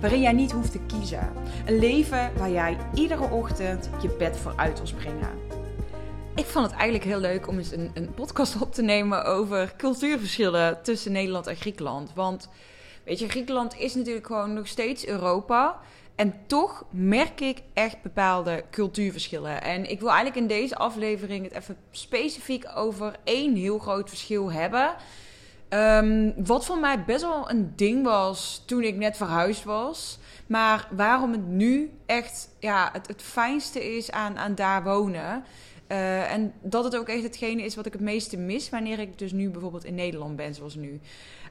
waarin jij niet hoeft te kiezen. Een leven waar jij iedere ochtend je bed voor uit wil springen. Ik vond het eigenlijk heel leuk om eens een, een podcast op te nemen over cultuurverschillen tussen Nederland en Griekenland. Want weet je, Griekenland is natuurlijk gewoon nog steeds Europa. En toch merk ik echt bepaalde cultuurverschillen. En ik wil eigenlijk in deze aflevering het even specifiek over één heel groot verschil hebben. Um, wat voor mij best wel een ding was toen ik net verhuisd was. Maar waarom het nu echt ja, het, het fijnste is aan, aan daar wonen. Uh, en dat het ook echt hetgene is wat ik het meeste mis wanneer ik dus nu bijvoorbeeld in Nederland ben, zoals nu.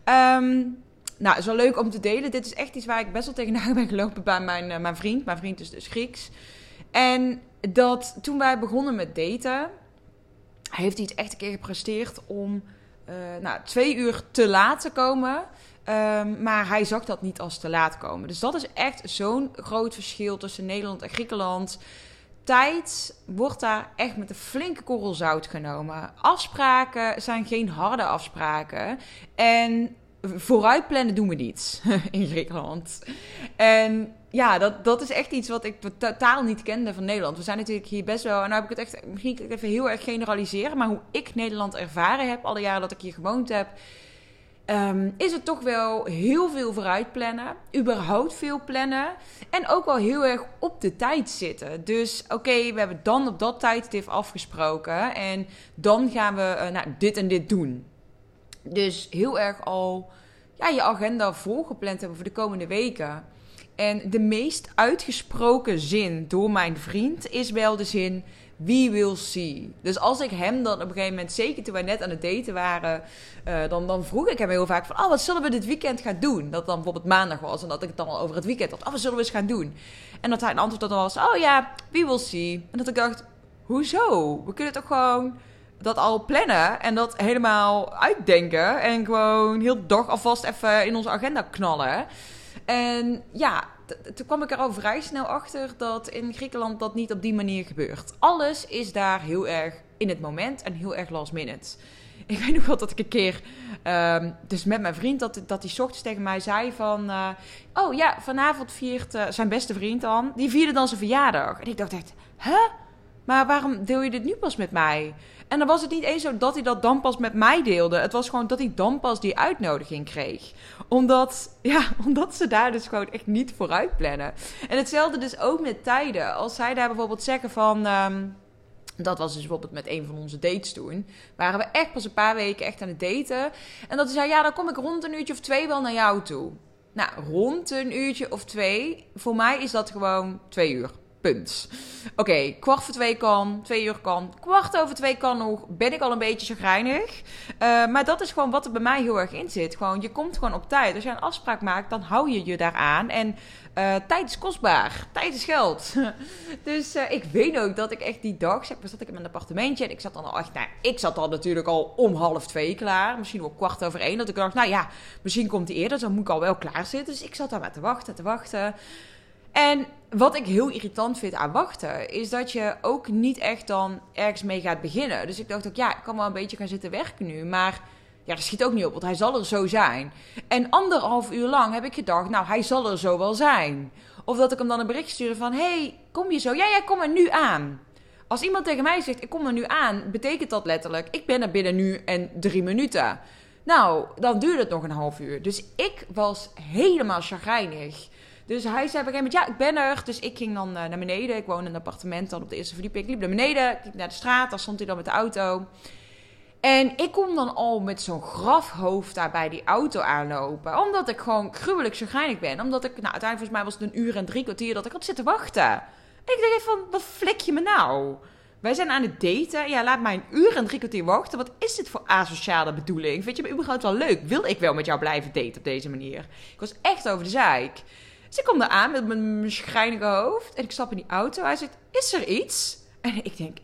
Um, nou, het is wel leuk om te delen. Dit is echt iets waar ik best wel tegenaan ben gelopen bij mijn, uh, mijn vriend. Mijn vriend is dus Grieks. En dat toen wij begonnen met daten, heeft hij het echt een keer gepresteerd om nou, twee uur te laat te komen. Um, maar hij zag dat niet als te laat komen. Dus dat is echt zo'n groot verschil tussen Nederland en Griekenland. Tijd wordt daar echt met een flinke korrel zout genomen. Afspraken zijn geen harde afspraken. En vooruitplannen doen we niet in Griekenland. En ja, dat, dat is echt iets wat ik totaal niet kende van Nederland. We zijn natuurlijk hier best wel, en nou heb ik het echt, misschien even heel erg generaliseren, maar hoe ik Nederland ervaren heb, alle jaren dat ik hier gewoond heb, um, is het toch wel heel veel vooruit plannen. Überhaupt veel plannen. En ook wel heel erg op de tijd zitten. Dus oké, we hebben dan op dat tijdstip afgesproken. En dan gaan we uh, nou, dit en dit doen. Dus heel erg al ja, je agenda volgepland hebben voor de komende weken. En de meest uitgesproken zin door mijn vriend is wel de zin: We will see. Dus als ik hem dan op een gegeven moment, zeker toen wij net aan het daten waren, uh, dan, dan vroeg ik hem heel vaak van: Oh, wat zullen we dit weekend gaan doen? Dat dan bijvoorbeeld maandag was en dat ik het dan al over het weekend had. Oh, wat zullen we eens gaan doen? En dat hij een antwoord dan was: Oh ja, we will see. En dat ik dacht: Hoezo? We kunnen toch gewoon dat al plannen en dat helemaal uitdenken. En gewoon heel dag alvast even in onze agenda knallen. En ja, toen kwam ik er al vrij snel achter dat in Griekenland dat niet op die manier gebeurt. Alles is daar heel erg in het moment en heel erg last minute. Ik weet nog wel dat ik een keer, um, dus met mijn vriend, dat, dat hij ochtends tegen mij zei van... Uh, oh ja, vanavond viert uh, zijn beste vriend dan, die vierde dan zijn verjaardag. En ik dacht echt, hè? Maar waarom deel je dit nu pas met mij? En dan was het niet eens zo dat hij dat dan pas met mij deelde. Het was gewoon dat hij dan pas die uitnodiging kreeg. Omdat, ja, omdat ze daar dus gewoon echt niet vooruit plannen. En hetzelfde dus ook met tijden. Als zij daar bijvoorbeeld zeggen van... Um, dat was dus bijvoorbeeld met een van onze dates toen. Waren we echt pas een paar weken echt aan het daten. En dat hij zei, ja, dan kom ik rond een uurtje of twee wel naar jou toe. Nou, rond een uurtje of twee. Voor mij is dat gewoon twee uur. Punt. Oké, kwart voor twee kan, twee uur kan, kwart over twee kan nog. Ben ik al een beetje chagrijnig. Uh, maar dat is gewoon wat er bij mij heel erg in zit. Gewoon, je komt gewoon op tijd. Als je een afspraak maakt, dan hou je je daaraan. En uh, tijd is kostbaar. Tijd is geld. dus uh, ik weet ook dat ik echt die dag, zeg maar, zat ik in mijn appartementje. En ik zat dan al nou, ik zat dan natuurlijk al om half twee klaar. Misschien wel kwart over één. Dat ik dacht, nou ja, misschien komt hij eerder. Dan moet ik al wel klaar zitten. Dus ik zat daar maar te wachten, te wachten. En wat ik heel irritant vind aan wachten, is dat je ook niet echt dan ergens mee gaat beginnen. Dus ik dacht ook, ja, ik kan wel een beetje gaan zitten werken nu. Maar ja, dat schiet ook niet op, want hij zal er zo zijn. En anderhalf uur lang heb ik gedacht, nou, hij zal er zo wel zijn. Of dat ik hem dan een bericht stuurde van, hey, kom je zo? Ja, ja, kom er nu aan. Als iemand tegen mij zegt, ik kom er nu aan, betekent dat letterlijk, ik ben er binnen nu en drie minuten. Nou, dan duurt het nog een half uur. Dus ik was helemaal chagrijnig Dus hij zei op een gegeven moment, ja, ik ben er. Dus ik ging dan naar beneden. Ik woon in een appartement dan op de eerste verdieping. Ik liep naar beneden, ik liep naar de straat. Daar stond hij dan met de auto. En ik kom dan al met zo'n grafhoofd daar bij die auto aanlopen. Omdat ik gewoon gruwelijk chagrijnig ben. Omdat ik, nou uiteindelijk volgens mij was het een uur en drie kwartier dat ik had zitten wachten. En ik dacht van, wat flik je me nou? Wij zijn aan het daten. Ja, laat mij een uur en drie kwartier wachten. Wat is dit voor asociale bedoeling? Vind je me überhaupt wel leuk? Wil ik wel met jou blijven daten op deze manier? Ik was echt over de zaak. Dus ik kom aan met mijn schrijnige hoofd. En ik stap in die auto. Hij zegt, is er iets? En ik denk,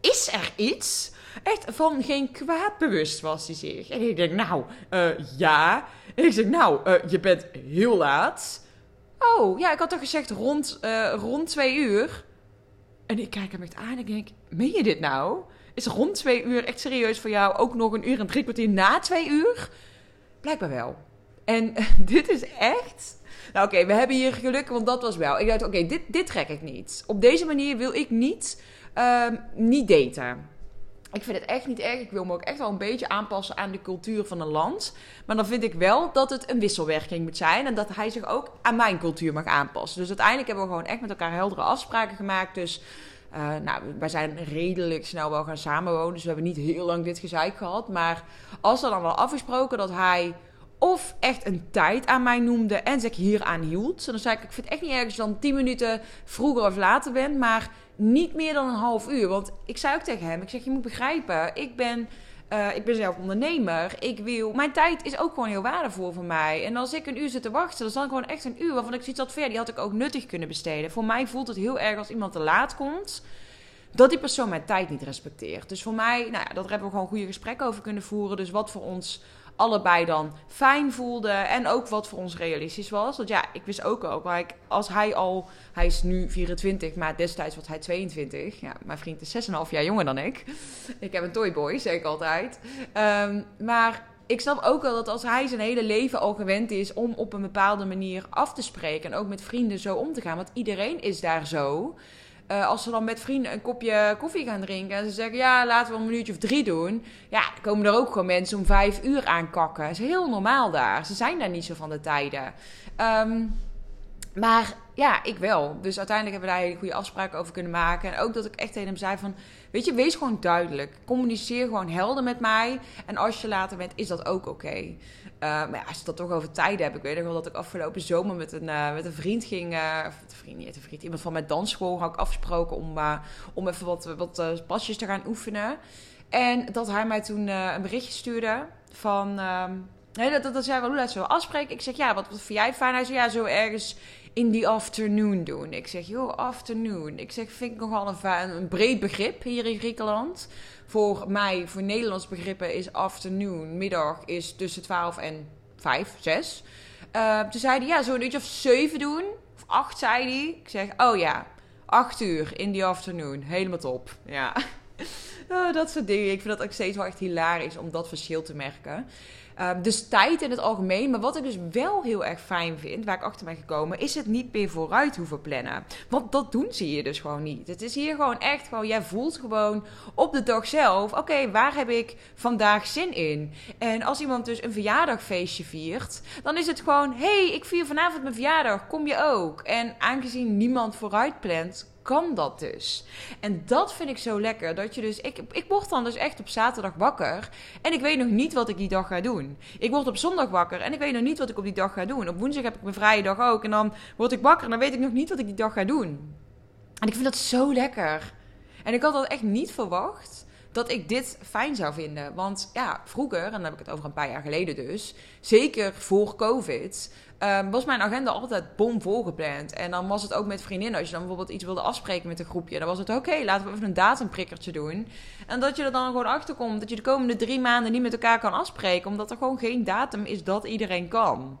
is er iets? Echt van geen kwaad bewust was hij zich. En ik denk, nou, uh, ja. En ik zeg, nou, uh, je bent heel laat. Oh, ja, ik had toch gezegd rond, uh, rond twee uur. En ik kijk hem echt aan en ik denk, meen je dit nou? Is rond twee uur echt serieus voor jou ook nog een uur en drie kwartier na twee uur? Blijkbaar wel. En dit is echt... Nou oké, we hebben hier geluk, want dat was wel. Ik dacht, oké, dit, dit trek ik niet. Op deze manier wil ik niet, uh, niet daten. Ik vind het echt niet erg. Ik wil me ook echt wel een beetje aanpassen aan de cultuur van een land. Maar dan vind ik wel dat het een wisselwerking moet zijn. En dat hij zich ook aan mijn cultuur mag aanpassen. Dus uiteindelijk hebben we gewoon echt met elkaar heldere afspraken gemaakt. Dus uh, nou, wij zijn redelijk snel wel gaan samenwonen. Dus we hebben niet heel lang dit gezeik gehad. Maar als er dan wel afgesproken dat hij of echt een tijd aan mij noemde en zich hier aan hield. Dan zei ik, ik vind het echt niet erg als je dan 10 minuten vroeger of later bent. Maar niet meer dan een half uur. Want ik zei ook tegen hem, ik zeg, je moet begrijpen, ik ben... Uh, ik ben zelf ondernemer. Ik wil. Mijn tijd is ook gewoon heel waardevol voor mij. En als ik een uur zit te wachten, dan is dan gewoon echt een uur waarvan ik zoiets had ver. Die had ik ook nuttig kunnen besteden. Voor mij voelt het heel erg als iemand te laat komt. Dat die persoon mijn tijd niet respecteert. Dus voor mij, nou ja, dat hebben we gewoon goede gesprekken over kunnen voeren. Dus wat voor ons allebei dan fijn voelden. En ook wat voor ons realistisch was. Want ja, ik wist ook ook, like, als hij al, hij is nu 24, maar destijds was hij 22. Ja, mijn vriend is 6,5 jaar jonger dan ik. Ik heb een toyboy, zeg ik altijd. Um, maar ik snap ook wel dat als hij zijn hele leven al gewend is om op een bepaalde manier af te spreken. En ook met vrienden zo om te gaan. Want iedereen is daar zo. Uh, als ze dan met vrienden een kopje koffie gaan drinken en ze zeggen ja, laten we een minuutje of drie doen. Ja, komen er ook gewoon mensen om vijf uur aankakken. Dat is heel normaal daar. Ze zijn daar niet zo van de tijden. Um, maar ja, ik wel. Dus uiteindelijk hebben we daar hele goede afspraken over kunnen maken. En ook dat ik echt tegen hem zei van... Weet je, wees gewoon duidelijk. Communiceer gewoon helder met mij. En als je later bent, is dat ook oké. Uh, maar ja, als je dat toch over tijden hebt. Ik weet nog wel dat ik afgelopen zomer met een, uh, met een vriend ging. Uh, vriend, niet een vriend. Iemand van mijn dansschool had ik afgesproken om, om even wat, wat pasjes te gaan oefenen. En dat hij mij toen een berichtje stuurde van... Ehm, nee, dat, dat, dat zei wel, hoe laat zo afspreken? Ik zeg, ja, wat, wat vind jij fijn? Hij zei, ja, zo ergens in the afternoon doen. Ik zeg, joh, afternoon. Ik zeg, vind ik nogal een, een breed begrip hier in Griekenland. Voor mij, voor Nederlands begrippen, is afternoon, middag, is tussen 12 en 5, 6. Uh, toen zei hij, ja, zo'n uurtje of 7 doen. Of 8, zei hij. Ik zeg, oh ja, 8 uur in the afternoon. Helemaal top. Ja. Oh, dat soort dingen. Ik vind dat ook steeds wel echt hilarisch om dat verschil te merken. Ehm, dus tijd in het algemeen. Maar wat ik dus wel heel erg fijn vind, waar ik achter ben gekomen, is het niet meer vooruit hoeven plannen. Want dat doen ze hier dus gewoon niet. Het is hier gewoon echt gewoon, jij voelt gewoon op de dag zelf, oké, waar heb ik vandaag zin in? En als iemand dus een verjaardagfeestje viert, dan is het gewoon, hey, ik vier vanavond mijn verjaardag, kom je ook? En aangezien niemand vooruit plant, kan dat dus. En dat vind ik zo lekker. Dat je dus, ik, ik word dan dus echt op zaterdag wakker. En ik weet nog niet wat ik die dag ga doen. Ik word op zondag wakker en ik weet nog niet wat ik op die dag ga doen. Op woensdag heb ik mijn vrije dag ook. En dan word ik wakker en dan weet ik nog niet wat ik die dag ga doen. En ik vind dat zo lekker. En ik had dat echt niet verwacht dat ik dit fijn zou vinden. Want ja, vroeger, en dan heb ik het over een paar jaar geleden dus, zeker voor COVID, um, was mijn agenda altijd bomvol gepland. En dan was het ook met vriendinnen. Als je dan bijvoorbeeld iets wilde afspreken met een groepje, dan was het oké, laten we even een datumprikkertje doen. En dat je er dan gewoon achter komt dat je de komende drie maanden niet met elkaar kan afspreken, omdat er gewoon geen datum is dat iedereen kan.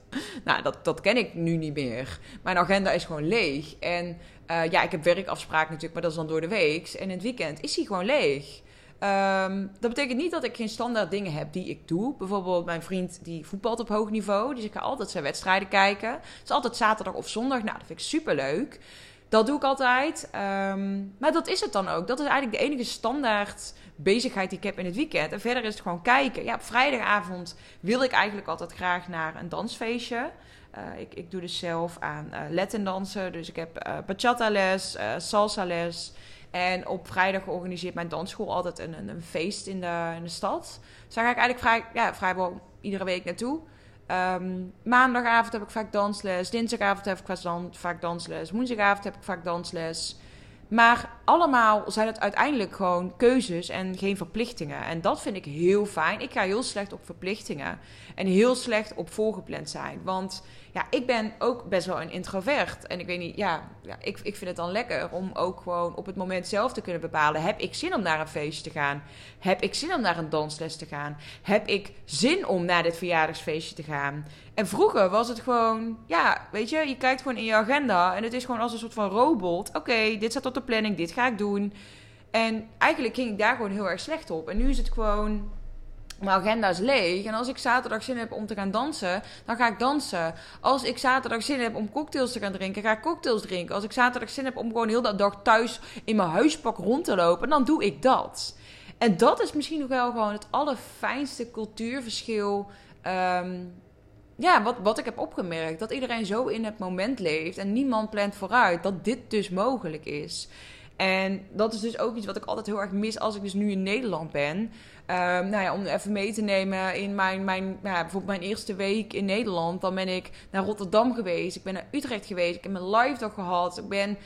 nou, dat, dat ken ik nu niet meer. Mijn agenda is gewoon leeg. En uh, ja, ik heb werkafspraken natuurlijk, maar dat is dan door de week. En in het weekend is hij gewoon leeg. Um, dat betekent niet dat ik geen standaard dingen heb die ik doe. Bijvoorbeeld mijn vriend die voetbalt op hoog niveau. Dus ik ga altijd zijn wedstrijden kijken. Het is altijd zaterdag of zondag. Nou, dat vind ik super leuk. Dat doe ik altijd. Um, maar dat is het dan ook. Dat is eigenlijk de enige standaard bezigheid die ik heb in het weekend. En verder is het gewoon kijken. Ja, op vrijdagavond wil ik eigenlijk altijd graag naar een dansfeestje. Uh, ik, ik doe dus zelf aan uh, Latin dansen. Dus ik heb uh, bachata les, salsa les. En op vrijdag organiseert mijn dansschool altijd een, een, een, feest in de, in de stad. Dus daar ga ik eigenlijk vrij, ja, vrijwel iedere week naartoe. Um, maandagavond heb ik vaak dansles. Dinsdagavond heb ik vaak dansles. Woensdagavond heb ik vaak dansles. Maar allemaal zijn het uiteindelijk gewoon keuzes en geen verplichtingen. En dat vind ik heel fijn. Ik ga heel slecht op verplichtingen. En heel slecht op volgepland zijn. Want ja, ik ben ook best wel een introvert. En ik weet niet, ja, ja ik, ik vind het dan lekker om ook gewoon op het moment zelf te kunnen bepalen. Heb ik zin om naar een feestje te gaan? Heb ik zin om naar een dansles te gaan? Heb ik zin om naar dit verjaardagsfeestje te gaan? En vroeger was het gewoon, ja, weet je, je kijkt gewoon in je agenda en het is gewoon als een soort van robot. Oké, dit staat op de planning, dit ga ik doen. En eigenlijk ging ik daar gewoon heel erg slecht op. En nu is het gewoon, mijn agenda is leeg. En als ik zaterdag zin heb om te gaan dansen, dan ga ik dansen. Als ik zaterdag zin heb om cocktails te gaan drinken, ga ik cocktails drinken. Als ik zaterdag zin heb om gewoon heel de dag thuis in mijn huispak rond te lopen, dan doe ik dat. En dat is misschien nog wel gewoon het allerfijnste cultuurverschil. Ehm, ja, wat, wat ik heb opgemerkt. Dat iedereen zo in het moment leeft en niemand plant vooruit dat dit dus mogelijk is. En dat is dus ook iets wat ik altijd heel erg mis als ik dus nu in Nederland ben. Um, nou ja, om even mee te nemen in mijn, mijn nou ja, bijvoorbeeld mijn eerste week in Nederland. Dan ben ik naar Rotterdam geweest. Ik ben naar Utrecht geweest. Ik heb mijn live dag gehad. Ik ben uh,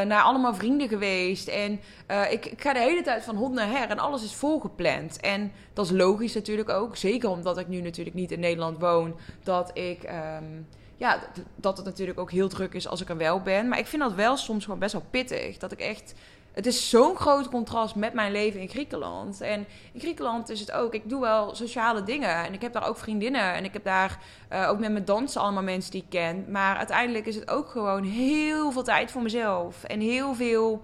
naar allemaal vrienden geweest. En uh, ik, ik, ga de hele tijd van hond naar her. En alles is volgepland. En dat is logisch natuurlijk ook. Zeker omdat ik nu natuurlijk niet in Nederland woon. Dat ik... Um, ja, dat het natuurlijk ook heel druk is als ik er wel ben. Maar ik vind dat wel soms gewoon best wel pittig. Dat ik echt het is zo'n groot contrast met mijn leven in Griekenland. En in Griekenland is het ook, ik doe wel sociale dingen. En ik heb daar ook vriendinnen. En ik heb daar uh, ook met mijn dansen allemaal mensen die ik ken. Maar uiteindelijk is het ook gewoon heel veel tijd voor mezelf. En heel veel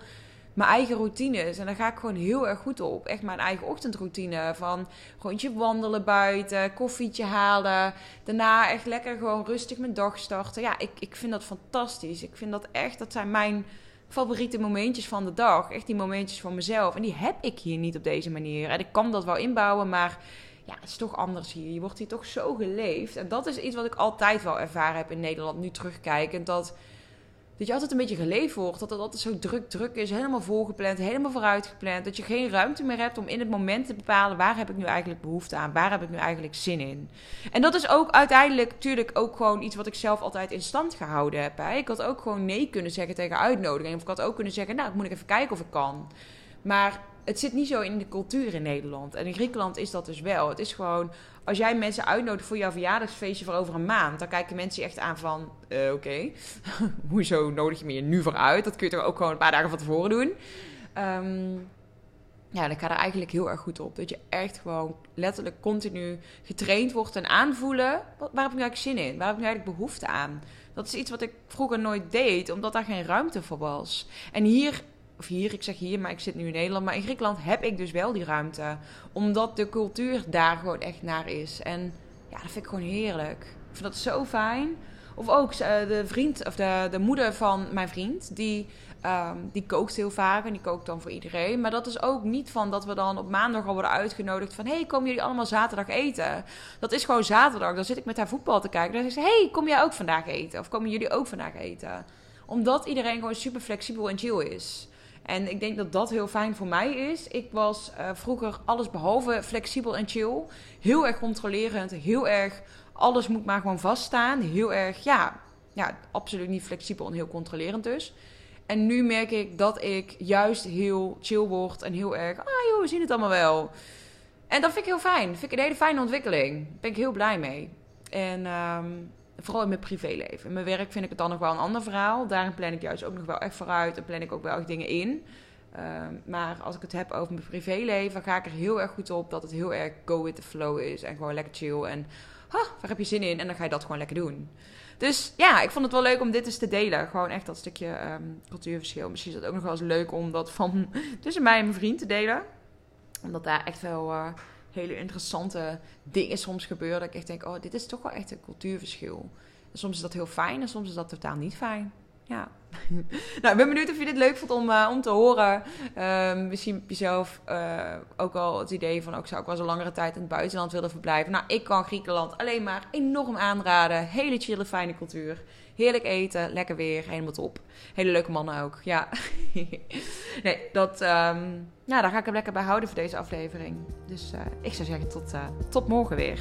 mijn eigen routines. En daar ga ik gewoon heel erg goed op. Echt mijn eigen ochtendroutine. Van rondje wandelen buiten, koffietje halen. Daarna echt lekker gewoon rustig mijn dag starten. Ja, ik, ik vind dat fantastisch. Ik vind dat echt, dat zijn mijn favoriete momentjes van de dag. Echt die momentjes voor mezelf. En die heb ik hier niet op deze manier. En ik kan dat wel inbouwen, maar ja, het is toch anders hier. Je wordt hier toch zo geleefd. En dat is iets wat ik altijd wel ervaren heb in Nederland, nu terugkijkend. Dat dat je altijd een beetje geleefd wordt. Dat het altijd zo druk, druk is. Helemaal volgepland, helemaal vooruitgepland. Dat je geen ruimte meer hebt om in het moment te bepalen... waar heb ik nu eigenlijk behoefte aan? Waar heb ik nu eigenlijk zin in? En dat is ook uiteindelijk natuurlijk ook gewoon iets wat ik zelf altijd in stand gehouden heb. Ik had ook gewoon nee kunnen zeggen tegen uitnodiging. Of ik had ook kunnen zeggen, nou, ik moet ik even kijken of ik kan. Maar het zit niet zo in de cultuur in Nederland. En in Griekenland is dat dus wel. Het is gewoon, als jij mensen uitnodigt voor jouw verjaardagsfeestje voor over een maand, dan kijken mensen echt aan van, uh, oké, hoezo nodig je me hier nu voor uit? Dat kun je toch ook gewoon een paar dagen van tevoren doen. Um, ja, dan ga er eigenlijk heel erg goed op. Dat je echt gewoon letterlijk continu getraind wordt en aanvoelen. Waar heb ik nu eigenlijk zin in? Waar heb ik nu eigenlijk behoefte aan? Dat is iets wat ik vroeger nooit deed, omdat daar geen ruimte voor was. En hier of hier, ik zeg hier, maar ik zit nu in Nederland. Maar in Griekenland heb ik dus wel die ruimte. Omdat de cultuur daar gewoon echt naar is. En ja, dat vind ik gewoon heerlijk. Ik vind dat zo fijn. Of ook eh, de vriend, of de, de moeder van mijn vriend, die, um, die kookt heel vaak en die kookt dan voor iedereen. Maar dat is ook niet van dat we dan op maandag al worden uitgenodigd van... hey, komen jullie allemaal zaterdag eten? Dat is gewoon zaterdag. Dan zit ik met haar voetbal te kijken. Dan zeg ze, hey, kom jij ook vandaag eten? Of komen jullie ook vandaag eten? Omdat iedereen gewoon super flexibel en chill is. En ik denk dat dat heel fijn voor mij is. Ik was uh, vroeger alles behalve flexibel en chill. Heel erg controlerend. Heel erg, alles moet maar gewoon vaststaan. Heel erg, ja, ja, absoluut niet flexibel en heel controlerend dus. En nu merk ik dat ik juist heel chill word en heel erg, ah joh, we zien het allemaal wel. En dat vind ik heel fijn. Vind ik een hele fijne ontwikkeling. Daar ben ik heel blij mee. En um, Vooral in mijn privéleven. In mijn werk vind ik het dan nog wel een ander verhaal. Daarin plan ik juist ook nog wel echt vooruit en plan ik ook wel echt dingen in. Ehm, maar als ik het heb over mijn privéleven, ga ik er heel erg goed op dat het heel erg go with the flow is. En gewoon lekker chill. En waar heb je zin in? En dan ga je dat gewoon lekker doen. Dus ja, ik vond het wel leuk om dit eens te delen. Gewoon echt dat stukje um, cultuurverschil. Misschien is het ook nog wel eens leuk om dat van tussen mij en mijn vriend te delen. Omdat daar echt wel. Uh, hele interessante dingen soms gebeuren. Dat ik echt denk, oh, dit is toch wel echt een cultuurverschil. En soms is dat heel fijn en soms is dat totaal niet fijn. Ja. nou, ik ben benieuwd of je dit leuk vond om, uh, om te horen. Uh, misschien heb je zelf uh, ook al het idee van... ook zou ik wel eens een langere tijd in het buitenland willen verblijven. Nou, ik kan Griekenland alleen maar enorm aanraden. Hele chille, fijne cultuur. Heerlijk eten, lekker weer, helemaal top. Hele leuke mannen ook, ja. nee, dat, ja, daar ga ik hem lekker bij houden voor deze aflevering. Dus uh, ik zou zeggen tot, tot morgen weer.